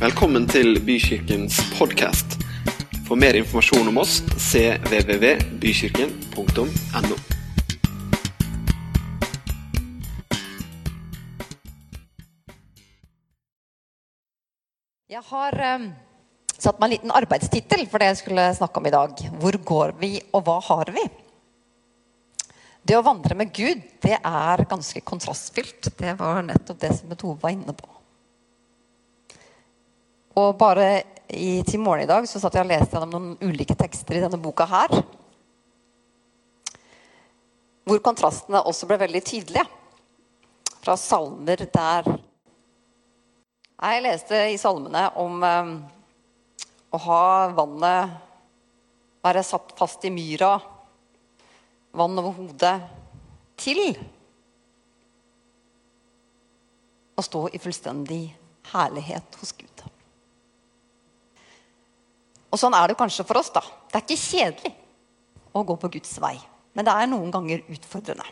Velkommen til Bykirkens podkast. For mer informasjon om oss cvvvbykirken.no. Jeg har um, satt meg en liten arbeidstittel for det jeg skulle snakke om i dag. Hvor går vi, og hva har vi? Det å vandre med Gud, det er ganske kontrastfylt. Det var nettopp det som Tove var inne på. Og bare i, til morgenen i dag så satt jeg og leste gjennom noen ulike tekster i denne boka her. Hvor kontrastene også ble veldig tydelige. Fra salmer der Jeg leste i salmene om um, å ha vannet Være satt fast i myra, vann over hodet, til å stå i fullstendig herlighet hos Gud. Og sånn er det kanskje for oss. da. Det er ikke kjedelig å gå på Guds vei, men det er noen ganger utfordrende.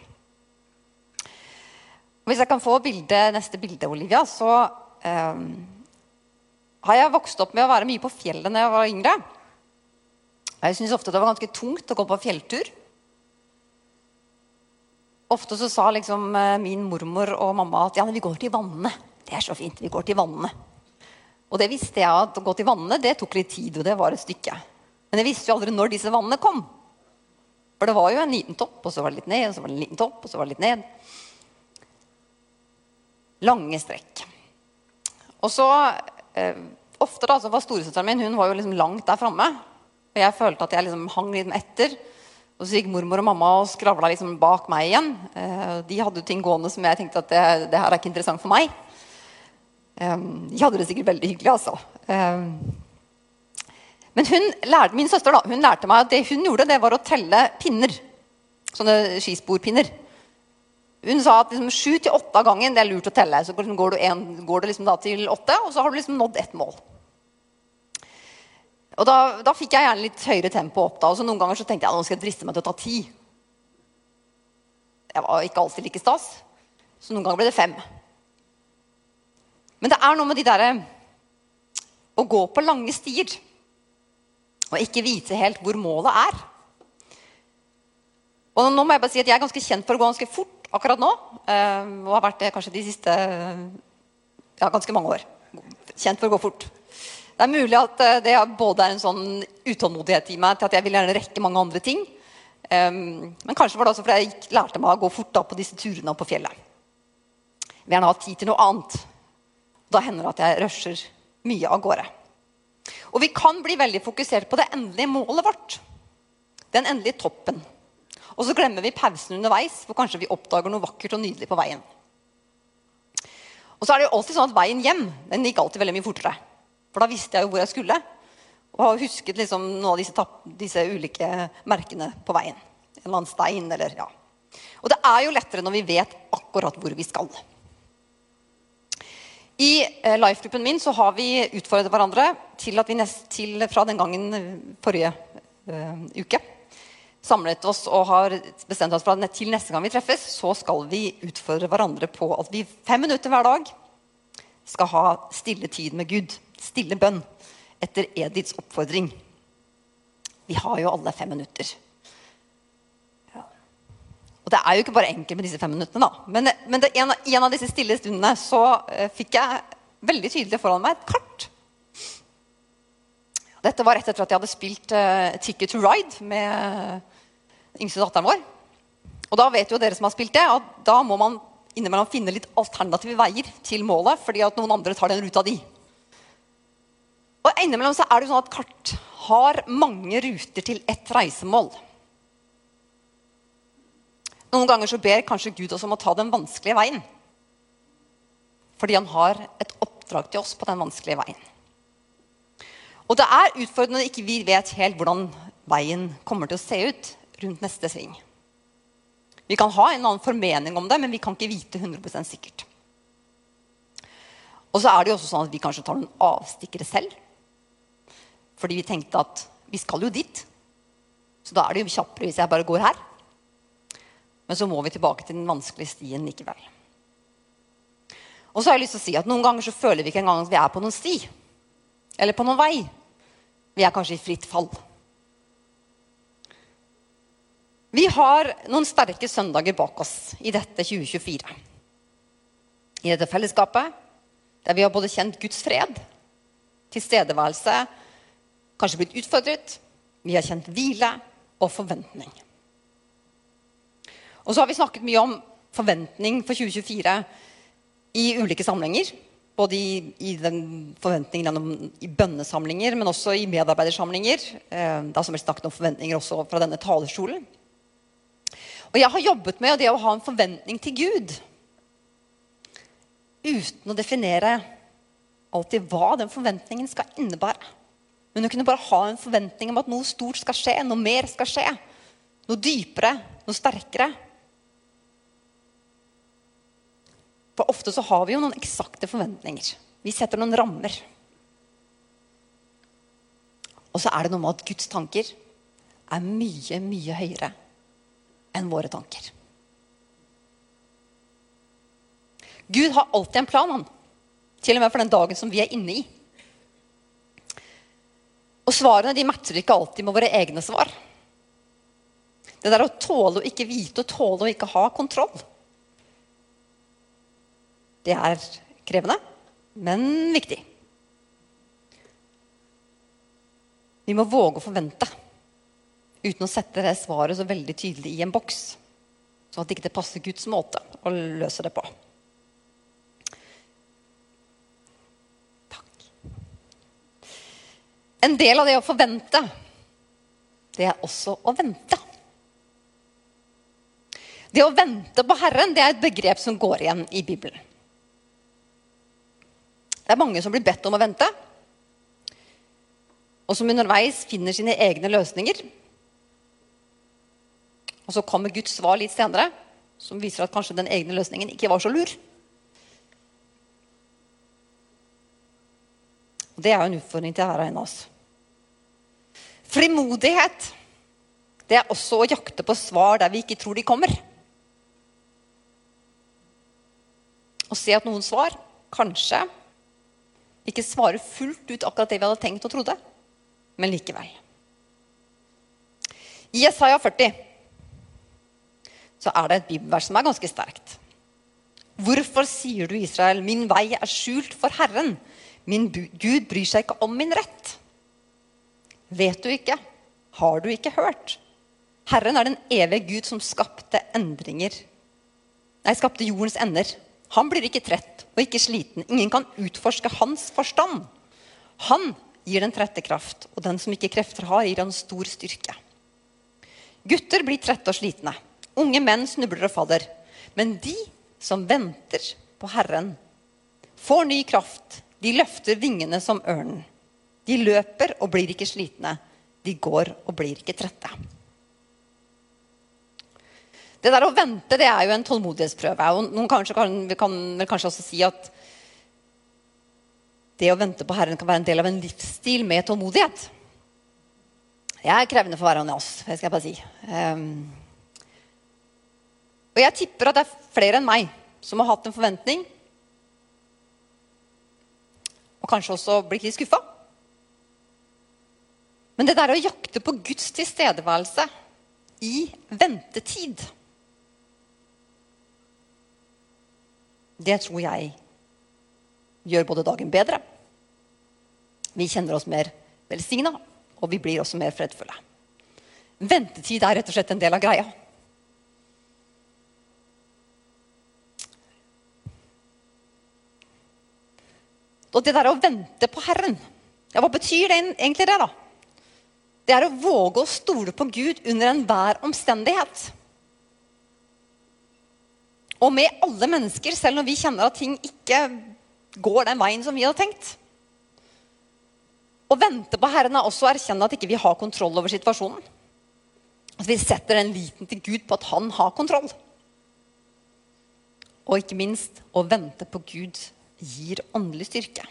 Hvis jeg kan få bilde, neste bilde, Olivia, så um, har jeg vokst opp med å være mye på fjellet når jeg var yngre. Jeg syntes ofte det var ganske tungt å gå på fjelltur. Ofte så sa liksom eh, min mormor og mamma at ja, men vi går til vannene. Det er så fint. Vi går til vannene. Og det visste jeg at å gå til vannene det tok litt tid, og det var et stykke. Men jeg visste jo aldri når disse vannene kom. For det var jo en liten topp, og så var det litt ned, og så var det en liten topp, og så var det litt ned. Lange strekk. Og så eh, Ofte da, så var storesøsteren min hun var jo liksom langt der framme. Og jeg følte at jeg liksom hang litt etter. Og så gikk mormor og mamma og skravla liksom bak meg igjen. Eh, de hadde jo ting gående som jeg tenkte at det, det her er ikke interessant for meg. Um, de hadde det sikkert veldig hyggelig, altså. Um, men hun lærte, min søster da, hun lærte meg at det hun gjorde, det var å telle pinner. Sånne skisporpinner. Hun sa at liksom, sju til åtte av gangen det er lurt å telle. Så går du, en, går du liksom til åtte, og så har du liksom nådd ett mål. Og da, da, fikk jeg gjerne litt høyere tempo opp. da, og så Noen ganger så tenkte jeg nå skal jeg driste meg til å ta ti. Jeg var ikke alltid like stas, så noen ganger ble det fem. Men det er noe med de derre Å gå på lange stier og ikke vite helt hvor målet er. Og nå må Jeg bare si at jeg er ganske kjent for å gå ganske fort akkurat nå. Eh, og har vært det kanskje de siste ja, ganske mange år. Kjent for å gå fort. Det er mulig at eh, det både er en sånn utålmodighet i meg til at jeg vil gjerne rekke mange andre ting. Men kanskje var det også fordi jeg lærte meg å gå fort da på disse turene på fjellet. Jeg vil gjerne ha tid til noe annet. Da hender det at jeg rusher mye av gårde. Og vi kan bli veldig fokusert på det endelige målet vårt. Den endelige toppen. Og så glemmer vi pausen underveis, for kanskje vi oppdager noe vakkert og nydelig på veien. Og så er det jo alltid sånn at Veien hjem den gikk alltid veldig mye fortere. For da visste jeg jo hvor jeg skulle. Og har husket liksom noen av disse, disse, ulike merkene på veien. En eller annen stein eller ja. Og det er jo lettere når vi vet akkurat hvor vi skal. I eh, life-gruppen min så har vi utfordret hverandre til at vi nest, til, fra den gangen eh, forrige uh, uke samlet oss og har bestemt oss for at til neste gang vi treffes, så skal vi utfordre hverandre på at vi fem minutter hver dag skal ha stille tid med Gud. Stille bønn etter Ediths oppfordring. Vi har jo alle fem minutter. Og det er jo ikke bare enkelt med disse fem minuttene. da. Men, men det, en, en, av disse stille stundene så uh, fikk jeg veldig tydelig foran meg et kart. Dette var rett etter at jeg hadde spilt uh, 'Ticket to Ride' med uh, yngste datteren vår. Og da vet jo dere som har spilt det, at da må man innimellom finne litt alternative veier til målet, fordi at noen andre tar den ruta di. Og innimellom så er det jo sånn at kart har mange ruter til ett reisemål. Noen ganger så ber kanskje Gud oss om å ta den vanskelige veien. Fordi han har et oppdrag til oss på den vanskelige veien. Og det er utfordrende når ikke vi vet helt hvordan veien kommer til å se ut rundt neste sving. Vi kan ha en annen formening om det, men vi kan ikke vite 100% sikkert. Og så er det jo også sånn at vi kanskje tar noen avstikkere selv. Fordi vi tenkte at vi skal jo dit. Så da er det jo kjappere hvis jeg bare går her. Men så må vi tilbake til den vanskelige stien likevel. Og så har jeg lyst til å si at Noen ganger så føler vi ikke engang at vi er på noen sti. eller på noen vei. Vi er kanskje i fritt fall. Vi har noen sterke søndager bak oss i dette 2024. I dette fellesskapet der vi har både kjent Guds fred, tilstedeværelse, kanskje blitt utfordret, vi har kjent hvile og forventning. Og så har vi snakket mye om forventning for 2024 i ulike sammenhenger. Både i, i den forventningen gjennom i bønnesamlinger, men også i medarbeidersamlinger. Eh, det har som helst snakket om forventninger også fra denne talerstolen. Og jeg har jobbet med det å ha en forventning til Gud uten å definere alltid hva den forventningen skal innebære. Men å kunne bare ha en forventning om at noe stort skal skje, noe mer skal skje. Noe dypere, noe sterkere. For ofte så har vi jo noen eksakte forventninger. Vi setter noen rammer. Og så er det noe med at Guds tanker er mye, mye høyere enn våre tanker. Gud har alltid en plan, han. Til og med for den dagen som vi er inne i. Og svarene de matcher ikke alltid med våre egne svar. Det der å tåle å ikke vite og tåle å ikke ha kontroll. Det er krevende, men viktig. Vi må våge å forvente uten å sette det svaret så veldig tydelig i en boks. Sånn at det ikke passer Guds måte å løse det på. En del av det å forvente, det er også å vente. Det å vente på Herren det er et begrep som går igjen i Bibelen. Det er mange som blir bedt om å vente, og som underveis finner sine egne løsninger. Og så kommer Guds svar litt senere, som viser at kanskje den egne løsningen ikke var så lur. Og Det er jo en utfordring til hver og en av oss. Frimodighet det er også å jakte på svar der vi ikke tror de kommer. Og se at noen svar kanskje ikke svarer fullt ut akkurat det vi hadde tenkt og trodde, men likevel. I Jesaja 40 så er det et bibelvers som er ganske sterkt. Hvorfor sier du, Israel, min vei er skjult for Herren? Min Gud bryr seg ikke om min rett. Vet du ikke? Har du ikke hørt? Herren er den evige Gud som skapte endringer. Nei, skapte jordens ender. Han blir ikke trett og ikke sliten. Ingen kan utforske hans forstand. Han gir den trette kraft, og den som ikke krefter har, gir han stor styrke. Gutter blir trette og slitne. Unge menn snubler og faller. Men de som venter på Herren, får ny kraft. De løfter vingene som ørnen. De løper og blir ikke slitne. De går og blir ikke trette. Det der å vente det er jo en tålmodighetsprøve. og noen kanskje kan, kan vel kanskje også si at det å vente på Herren kan være en del av en livsstil med tålmodighet. Det er krevende for hver av oss. det skal jeg bare si. Um, og jeg tipper at det er flere enn meg som har hatt en forventning og kanskje også blitt litt skuffa. Men det der å jakte på Guds tilstedeværelse i ventetid Det tror jeg gjør både dagen bedre. Vi kjenner oss mer velsigna, og vi blir også mer fredfulle. Ventetid er rett og slett en del av greia. Og det der å vente på Herren, ja, hva betyr det egentlig det, da? Det er å våge å stole på Gud under enhver omstendighet. Og med alle mennesker, selv når vi kjenner at ting ikke går den veien som vi hadde tenkt. Å vente på Herren er også å erkjenne at ikke vi ikke har kontroll over situasjonen. At vi setter den liten til Gud på at han har kontroll. Og ikke minst å vente på Gud gir åndelig styrke.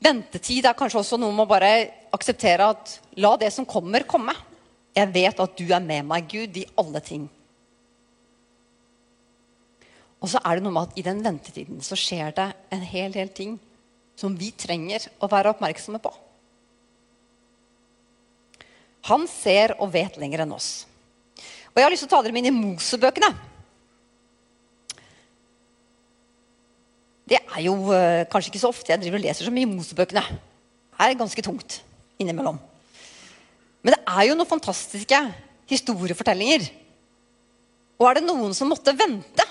Ventetid er kanskje også noe med å bare akseptere at la det som kommer, komme. Jeg vet at du er med meg, Gud, i alle ting. Og så er det noe med at i den ventetiden så skjer det en hel del ting som vi trenger å være oppmerksomme på. Han ser og vet lenger enn oss. Og jeg har lyst til å ta dere med inn i Mosebøkene. Det er jo uh, kanskje ikke så ofte jeg driver og leser så mye i Mosebøkene. Det er ganske tungt innimellom. Men det er jo noen fantastiske historiefortellinger. Og er det noen som måtte vente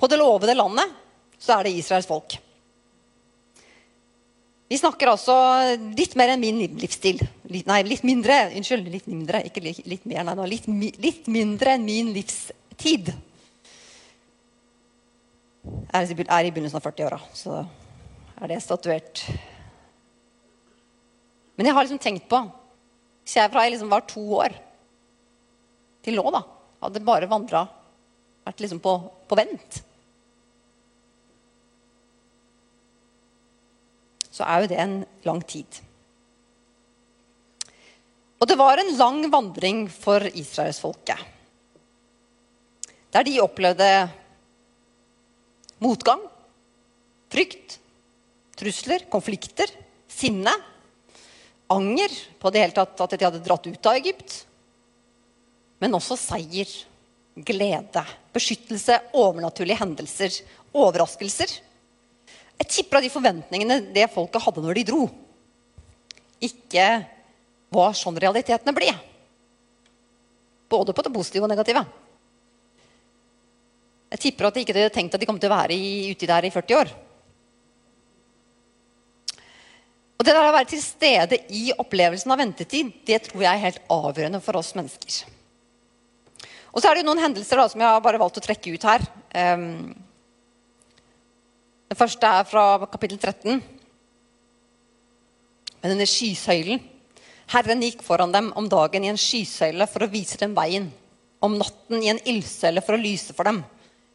på det lovede landet, så er det Israels folk. Vi snakker altså litt mer enn min livsstil. Litt, nei, litt mindre. Unnskyld, litt mindre. Ikke litt, litt mer, nei, litt, litt, mindre enn min livstid. Jeg er i begynnelsen av 40-åra, så er det statuert. Men jeg har liksom tenkt på Hvis jeg fra jeg liksom var to år til nå, da, hadde bare vandra Vært liksom på, på vent så er jo det en lang tid. Og det var en lang vandring for israelsfolket. Der de opplevde motgang, frykt, trusler, konflikter, sinne, anger på det hele tatt at de hadde dratt ut av Egypt. Men også seier, glede, beskyttelse, overnaturlige hendelser, overraskelser jeg tipper at de forventningene det folket hadde når de dro, ikke var sånn realitetene ble. Både på det positive og negative. Jeg tipper at de ikke hadde tenkt at de kom til å være ute der i 40 år. Og Det der å være til stede i opplevelsen av ventetid det tror jeg er helt avgjørende for oss mennesker. Og så er det jo noen hendelser da, som jeg har bare valgt å trekke ut her. Um, det første er fra kapittel 13. Med denne skysøylen. Herren gikk foran dem om dagen i en skysøyle for å vise dem veien. Om natten i en ildsøyle for å lyse for dem,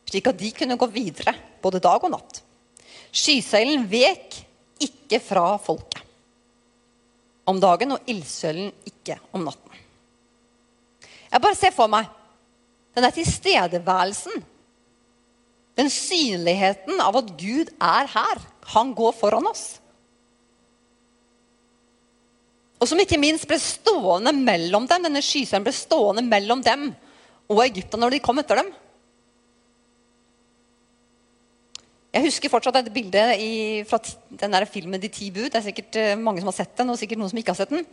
slik at de kunne gå videre både dag og natt. Skysøylen vek ikke fra folket om dagen og ildsølen ikke om natten. Jeg bare ser for meg denne tilstedeværelsen den synligheten av at Gud er her. Han går foran oss. Og som ikke minst ble stående mellom dem. Denne skyseren ble stående mellom dem og Egypta når de kom etter dem. Jeg husker fortsatt et bilde i, fra den der filmen 'De ti bud'. Det er sikkert eh, mange som har sett den, og sikkert noen som ikke har sett den.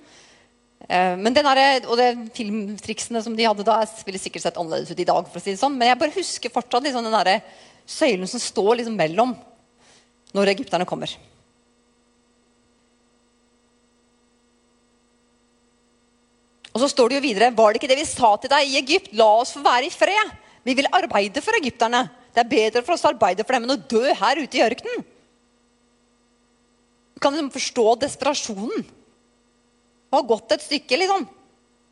Eh, men den der, og det filmtriksene som de hadde da, ville sikkert sett annerledes ut i dag. for å si det sånn. Men jeg bare husker fortsatt liksom den der søylen som står liksom mellom når egypterne kommer. Og så står det jo videre Var det ikke det vi sa til deg i Egypt? La oss få være i fred. Vi vil arbeide for egypterne. Det er bedre for oss å arbeide for dem enn å dø her ute i ørkenen. Du kan liksom forstå desperasjonen. Det har gått et stykke, liksom.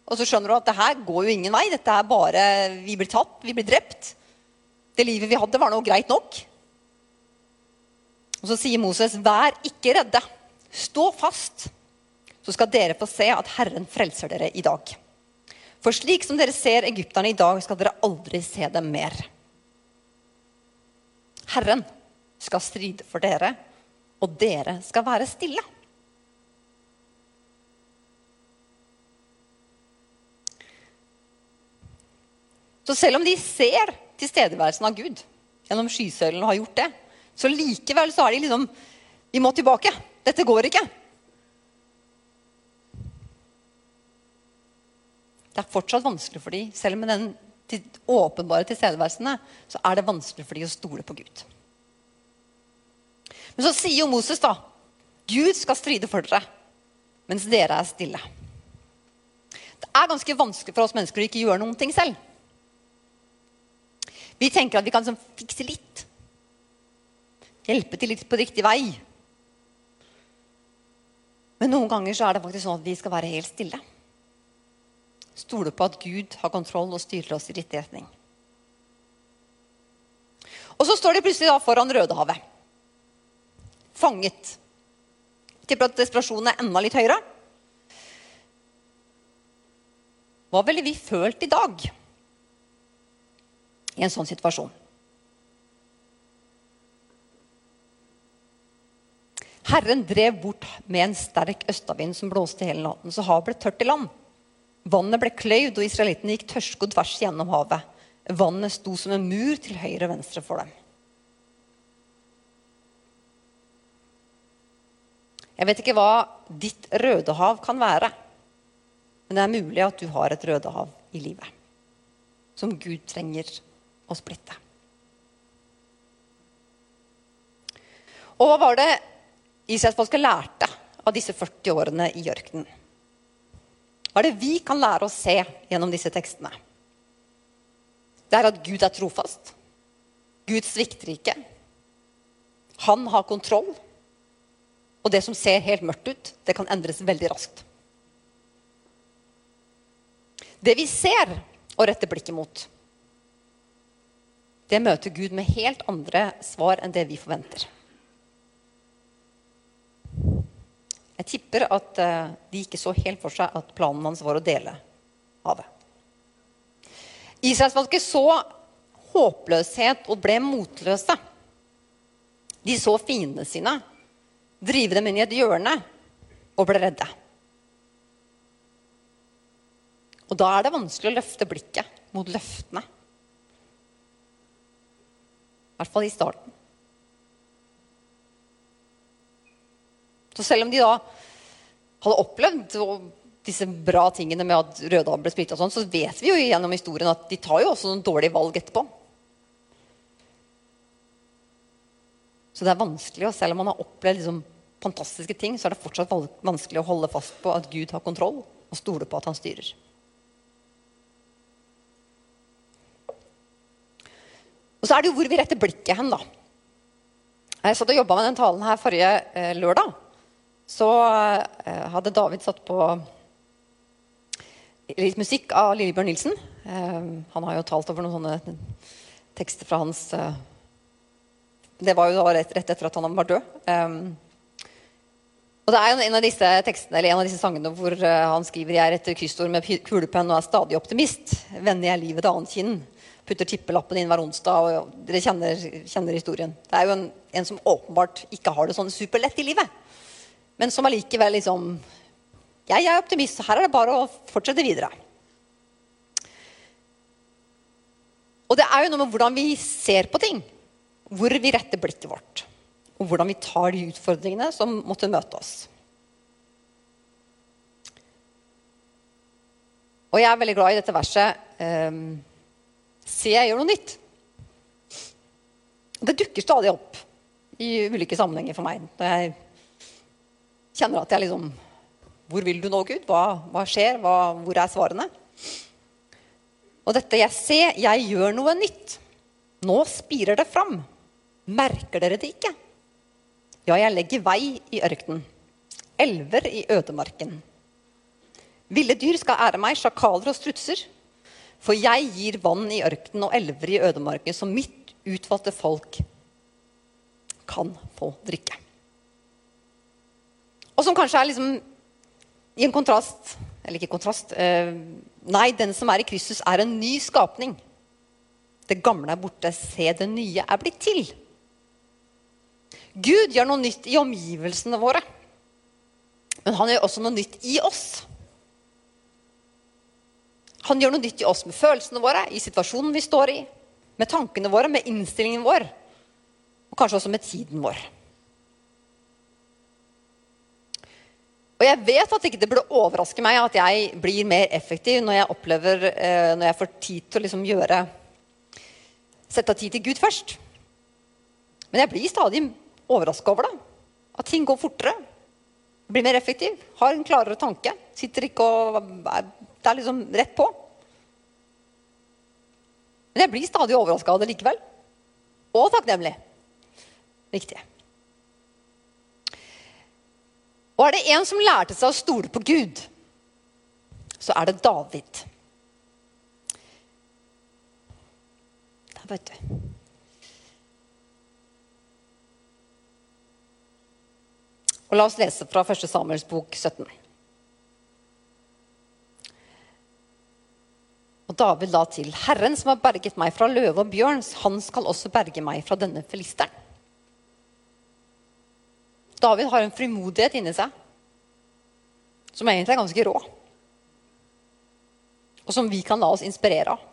Og så skjønner du at det her går jo ingen vei. Dette er bare Vi blir tatt, vi blir drept. Det livet vi hadde, var nå greit nok. Og Så sier Moses, 'Vær ikke redde. Stå fast, så skal dere få se at Herren frelser dere i dag.' For slik som dere ser egypterne i dag, skal dere aldri se dem mer. Herren skal stride for dere, og dere skal være stille. Så selv om de ser tilstedeværelsen av Gud gjennom skysøylen og har gjort det. Så likevel så er de liksom Vi må tilbake. Dette går ikke. Det er fortsatt vanskelig for dem, selv med den åpenbare tilstedeværelsene, så er det vanskelig for dem å stole på Gud. Men så sier jo Moses, da Gud skal stride for dere, mens dere er stille. Det er ganske vanskelig for oss mennesker å ikke gjøre noen ting selv. Vi tenker at vi kan liksom fikse litt. Hjelpe til litt på riktig vei. Men noen ganger så er det faktisk sånn at vi skal være helt stille. Stole på at Gud har kontroll og styrer oss i riktig retning. Og så står de plutselig da foran Rødehavet. Fanget. Tipper at desperasjonen er enda litt høyere. Hva ville vi følt i dag? i en sånn situasjon. Herren drev bort med en sterk østavind som blåste hele natten, så havet ble tørt i land. Vannet ble kløyvd, og israelittene gikk tørrskodd tvers gjennom havet. Vannet sto som en mur til høyre og venstre for dem. Jeg vet ikke hva ditt Rødehav kan være, men det er mulig at du har et Rødehav i livet som Gud trenger å splitte. Og hva var det Israelsfolket lærte av disse 40 årene i ørkenen? Hva er det vi kan lære å se gjennom disse tekstene? Det er at Gud er trofast. Gud svikter ikke. Han har kontroll. Og det som ser helt mørkt ut, det kan endres veldig raskt. Det vi ser og retter blikket mot, det møter Gud med helt andre svar enn det vi forventer. Jeg tipper at eh, de ikke så helt for seg at planen hans var å dele havet. Israelsfolket så håpløshet og ble motløse. De så fiendene sine drive dem inn i et hjørne og ble redde. Og da er det vanskelig å løfte blikket mot løftene. I hvert fall i starten. Så selv om de da hadde opplevd disse bra tingene med at Rødal ble splitta, sånn, så vet vi jo gjennom historien at de tar jo også noen dårlige valg etterpå. Så det er vanskelig, og selv om man har opplevd liksom fantastiske ting, så er det fortsatt vanskelig å holde fast på at Gud har kontroll, og stole på at han styrer. Og så er det jo hvor vi retter blikket hen, da. Jeg satt og jobba med den talen her forrige eh, lørdag. Så eh, hadde David satt på litt musikk av Lillebjørn Nilsen. Eh, han har jo talt over noen sånne tekster fra hans eh, Det var jo da rett, rett, etter at han var død. Og det er jo en av disse tekstene, eller en av disse sangene hvor han skriver jeg er etter kryssord med kulepenn og er stadig optimist. Vender jeg livet til annet kinn putter tippelappen inn hver onsdag. og Dere kjenner, kjenner historien. Det er jo en, en, som åpenbart ikke har det sånn superlett i livet. Men som allikevel liksom Jeg er optimist, så her er det bare å fortsette videre. Og det er jo noe med hvordan vi ser på ting. Hvor vi retter blikket vårt. Og hvordan vi tar de utfordringene som måtte møte oss. Og jeg er veldig glad i dette verset. Um, Se, jeg gjør noe nytt. Det dukker stadig opp i ulike sammenhenger for meg. Når jeg kjenner at jeg liksom Hvor vil du nå, Gud? Hva, hva skjer? Hva, hvor er svarene? Og dette jeg ser, jeg gjør noe nytt. Nå spirer det fram. Merker dere det ikke? Ja, jeg legger vei i ørkenen. Elver i ødemarken. Ville dyr skal ære meg, sjakaler og strutser. For jeg gir vann i ørkenen og elver i ødemarken, som mitt utvalgte folk kan få drikke. Og som kanskje er liksom i en kontrast Eller ikke kontrast. Eh, nei, den som er i Kristus, er en ny skapning. Det gamle er borte. Se, det nye er blitt til. Gud gjør noe nytt i omgivelsene våre. Men han gjør også noe nytt i oss. Han gjør noe nytt i oss med følelsene våre, i situasjonen vi står i, med tankene våre, med innstillingen vår, og kanskje også med tiden vår. Og jeg vet at det ikke burde overraske meg at jeg blir mer effektiv når jeg opplever, eh, når jeg får tid til å liksom gjøre Sette av tid til Gud først. Men jeg blir stadig overraska over det. At ting går fortere. Blir mer effektiv. Har en klarere tanke. Sitter ikke og Det er liksom rett på. Men jeg blir stadig overraska av det likevel. Og takknemlig. Viktig. Og er det en som lærte seg å stole på Gud, så er det David. Der, vet du. Og La oss lese fra 1. Samuels bok 17. Og David la til, Herren som har berget meg fra løve og bjørn, han skal også berge meg fra denne filisteren. David har en frimodighet inni seg som egentlig er ganske rå. Og som vi kan la oss inspirere av.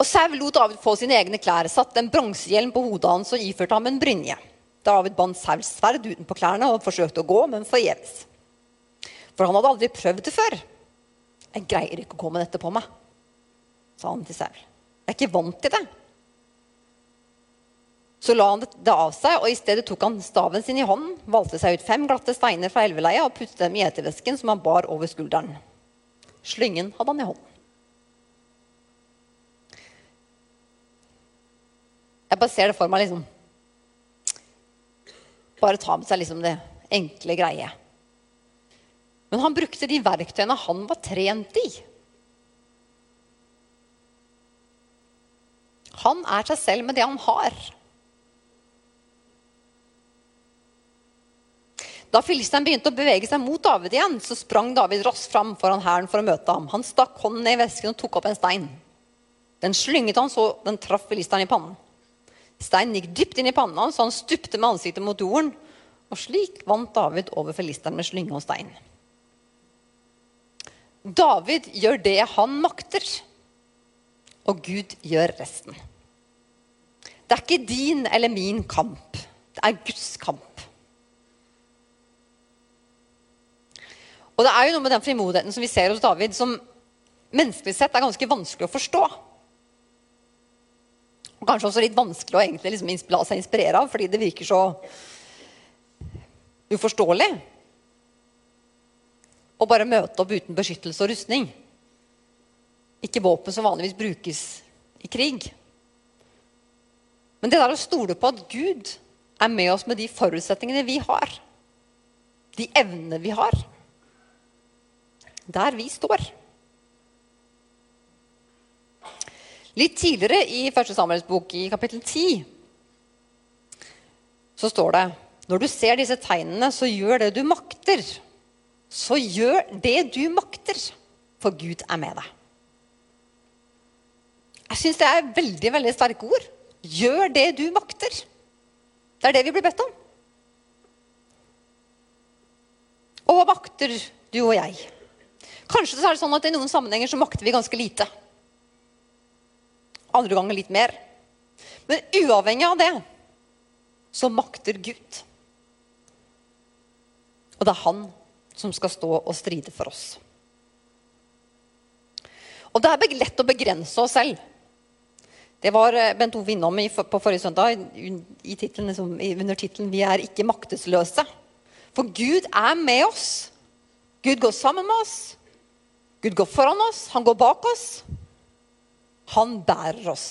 Og Sau lot David få sine egne klær, satte en bronsehjelm på hodet hans og iførte ham en brynje. David bandt Sauls sverd utenpå klærne og forsøkte å gå, men forgjeves. For han hadde aldri prøvd det før. 'Jeg greier ikke å gå med dette på meg', sa han til Saul. 'Jeg er ikke vant til det.' Så la han det av seg, og i stedet tok han staven sin i hånden, valgte seg ut fem glatte steiner fra elveleiet og puttet dem i etervesken som han bar over skulderen. Slyngen hadde han i hånden. Jeg bare ser det for meg liksom Bare ta med seg liksom det enkle greie. Men han brukte de verktøyene han var trent i. Han er seg selv med det han har. Da filisteren begynte å bevege seg mot David igjen, så sprang David raskt fram foran hæren for å møte ham. Han stakk hånden ned i vesken og tok opp en stein. Den slynget han så den traff filisteren i pannen. Steinen gikk dypt inn i panna, så han stupte med ansiktet mot jorden. Og slik vant David over filisteren med slynge og stein. David gjør det han makter, og Gud gjør resten. Det er ikke din eller min kamp. Det er Guds kamp. Og det er jo noe med den frimodigheten som vi ser hos David, som menneskelig sett er ganske vanskelig å forstå. Og kanskje også litt vanskelig å egentlig liksom la seg inspirere av, fordi det virker så uforståelig. Å bare møte opp uten beskyttelse og rustning. Ikke våpen som vanligvis brukes i krig. Men det der å stole på at Gud er med oss med de forutsetningene vi har, de evnene vi har der vi står. Litt tidligere i første Samuels bok, i kapittel 10, så står det Når du ser disse tegnene, så gjør det du makter. Så gjør det du makter, for Gud er med deg. Jeg syns det er veldig veldig sterke ord. Gjør det du makter. Det er det vi blir bedt om. Og hva makter du og jeg? Kanskje så er det sånn at i noen sammenhenger så makter vi ganske lite. Andre ganger litt mer. Men uavhengig av det så makter Gud. Og det er han som skal stå og stride for oss. Og det er lett å begrense oss selv. Det var eh, Bent Ove innom på forrige søndag i titlen, liksom, under tittelen 'Vi er ikke maktesløse'. For Gud er med oss. Gud går sammen med oss. Gud går foran oss, han går bak oss. Han bærer oss.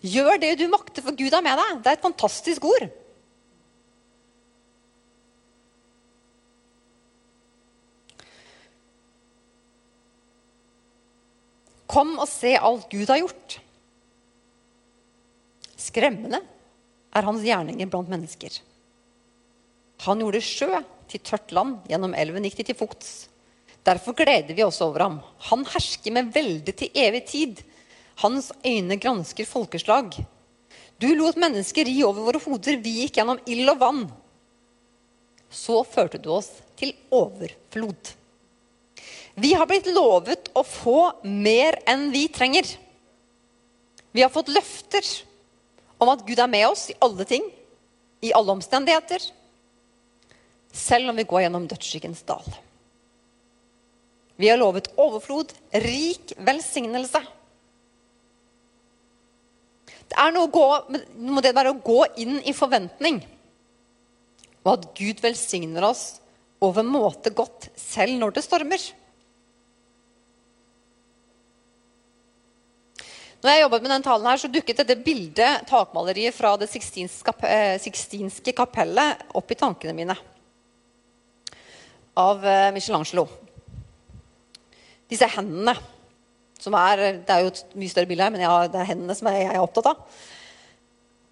Gjør det du makter, for Gud er med deg. Det er et fantastisk ord. Kom og se alt Gud har gjort. Skremmende er hans gjerninger blant mennesker. Han gjorde sjø til tørt land, gjennom elven gikk de til fots. Derfor gleder vi oss over ham. Han hersker med velde til evig tid. Hans øyne gransker folkeslag. Du lot mennesker ri over våre hoder. Vi gikk gjennom ild og vann. Så førte du oss til overflod. Vi har blitt lovet å få mer enn vi trenger. Vi har fått løfter om at Gud er med oss i alle ting, i alle omstendigheter, selv om vi går gjennom dødsskyggens dal. Vi har lovet overflod, rik velsignelse. Det er noe, gå, må det være å gå inn i forventning. Og at Gud velsigner oss over måte godt selv når det stormer. Når jeg jobbet med den talen her, så dukket dette bildet, takmaleriet fra det eh, sixtinske kapellet, opp i tankene mine. Av eh, Michelangelo disse hendene. Som er, det er jo et mye større bilde her, men ja, det er hendene som jeg er opptatt av.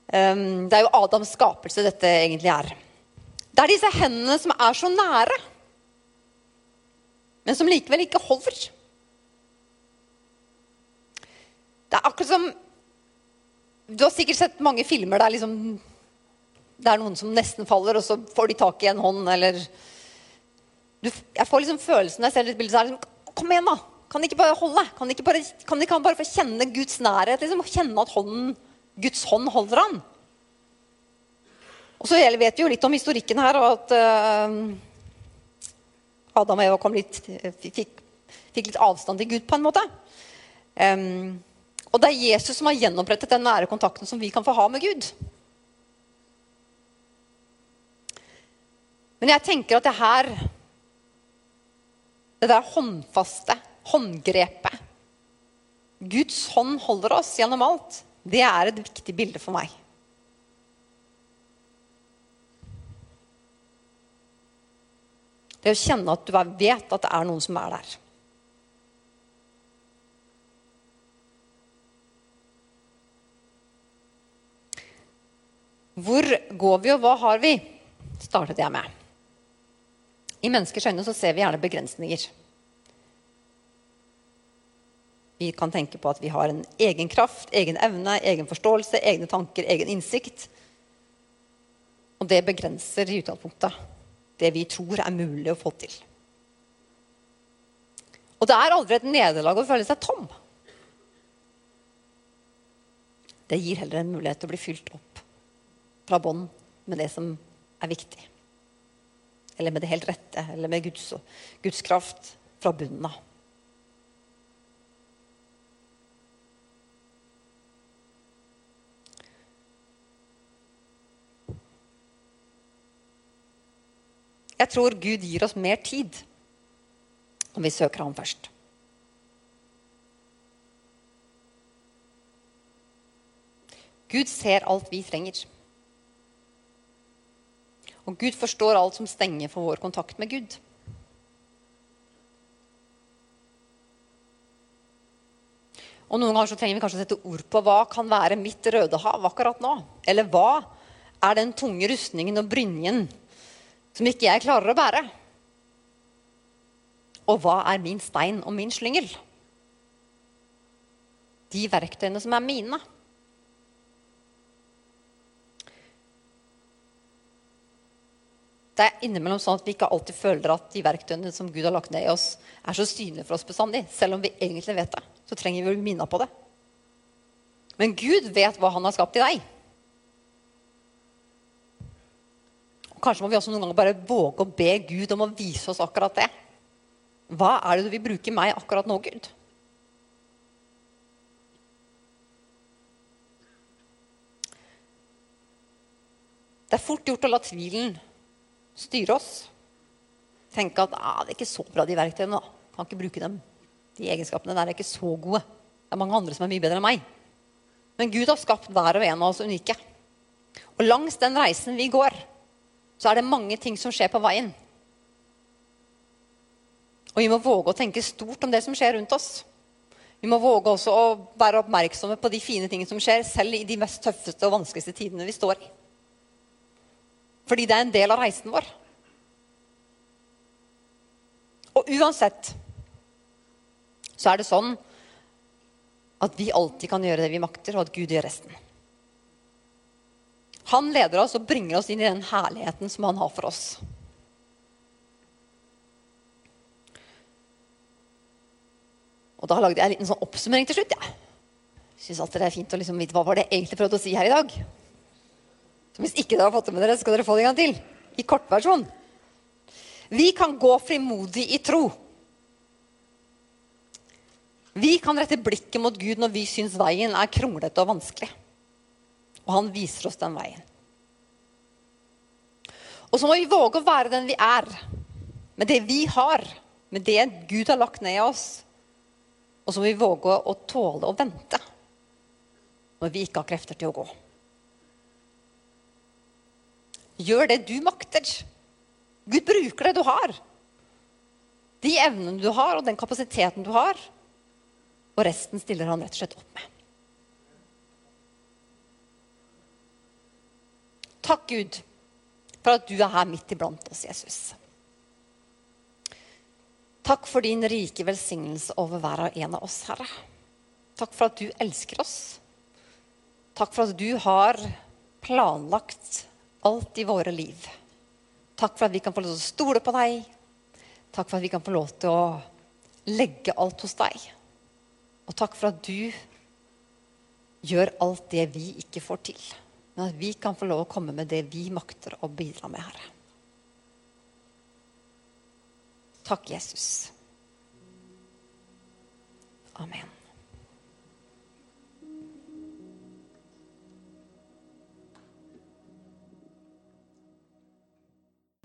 Um, det er jo Adams skapelse dette egentlig er. Det er disse hendene som er så nære. men som likevel ikke holder. Det er akkurat som Du har sikkert sett mange filmer der liksom, det er noen som nesten faller, og så får de tak i en hånd, eller du, Jeg får liksom følelsen når jeg ser litt bilde, så er det liksom Kom igjen, da! Kan de ikke bare holde? Kan de ikke bare, kan de ikke bare få kjenne Guds nærhet? Liksom, kjenne at hånden, Guds hånd holder han? Og så vet vi jo litt om historikken her, og at uh, Adam og Eva litt, fikk, fikk, litt avstand til Gud, på en måte. Um, og det er Jesus som har gjenopprettet den nære kontakten som vi kan få ha med Gud. Men jeg tenker at det her Det der håndfaste, håndgrepet Guds hånd holder oss gjennom alt. Det er et viktig bilde for meg. Det å kjenne at du vet at det er noen som er der. Hvor går vi, og hva har vi? startet jeg med. I menneskers øyne så ser vi gjerne begrensninger. Vi kan tenke på at vi har en egen kraft, egen evne, egen forståelse, egne tanker, egen innsikt. Og det begrenser i utgangspunktet det vi tror er mulig å få til. Og det er aldri et nederlag å føle seg tom. Det gir heller en mulighet til å bli fylt opp fra bånn med det som er viktig. Eller med det helt rette, eller med Guds, Guds kraft fra bunnen av. Jeg tror Gud gir oss mer tid om vi søker ham først. Gud ser alt vi trenger. Og Gud forstår alt som stenger for vår kontakt med Gud. Og Noen ganger så trenger vi kanskje å sette ord på hva kan være mitt røde hav akkurat nå. Eller hva er den tunge rustningen og brynjen som ikke jeg klarer å bære? Og hva er min stein og min slyngel? De verktøyene som er mine. Det er innimellom sånn at vi ikke alltid føler at de verktøyene som Gud har lagt ned i oss, er så synlige for oss bestandig. Selv om vi egentlig vet det, så trenger vi å bli minna på det. Men Gud vet hva han har skapt i deg. Og kanskje må vi også noen ganger bare våge å be Gud om å vise oss akkurat det. Hva er det du vil bruke meg akkurat nå, Gud? Det er fort gjort å la tvilen styre oss. Tenke at ah, det er ikke så bra, de verktøyene. da. Kan ikke bruke dem. De egenskapene der er ikke så gode. Det er mange andre som er mye bedre enn meg. Men Gud har skapt hver og en av oss unike. Og langs den reisen vi går, så er det mange ting som skjer på veien. Og vi må våge å tenke stort om det som skjer rundt oss. Vi må våge også å være oppmerksomme på de fine tingene som skjer, selv i de mest tøffeste og vanskeligste tidene vi står i. Fordi det er en del av reisen vår. Og uansett så er det sånn at vi alltid kan gjøre det vi makter, og at Gud gjør resten. Han leder oss og bringer oss inn i den herligheten som han har for oss. Og da lagde jeg en liten sånn oppsummering til slutt. Ja. Syns alltid det er fint å liksom vite hva var det jeg egentlig prøvde å si her i dag. Hvis ikke dere har fått det med dere, skal dere få det en gang til. I kortversjon. Vi kan gå frimodig i tro. Vi kan rette blikket mot Gud når vi syns veien er kronglete og vanskelig. Og han viser oss den veien. Og så må vi våge å være den vi er, med det vi har, med det Gud har lagt ned i oss. Og så må vi våge å tåle å vente når vi ikke har krefter til å gå. Gjør det du makter. Gud bruker det du har. De evnene du har, og den kapasiteten du har. Og resten stiller han rett og slett opp med. Takk, Gud, for at du er her midt iblant oss, Jesus. Takk for din rike velsignelse over hver og en av oss, Herre. Takk for at du elsker oss. Takk for at du har planlagt alt i våre liv. Takk for at vi kan få lov til å stole på deg. Takk for at vi kan få lov til å legge alt hos deg. Og takk for at du gjør alt det vi ikke får til. Men at vi kan få lov å komme med det vi makter å bidra med, Herre. Takk, Jesus. Amen.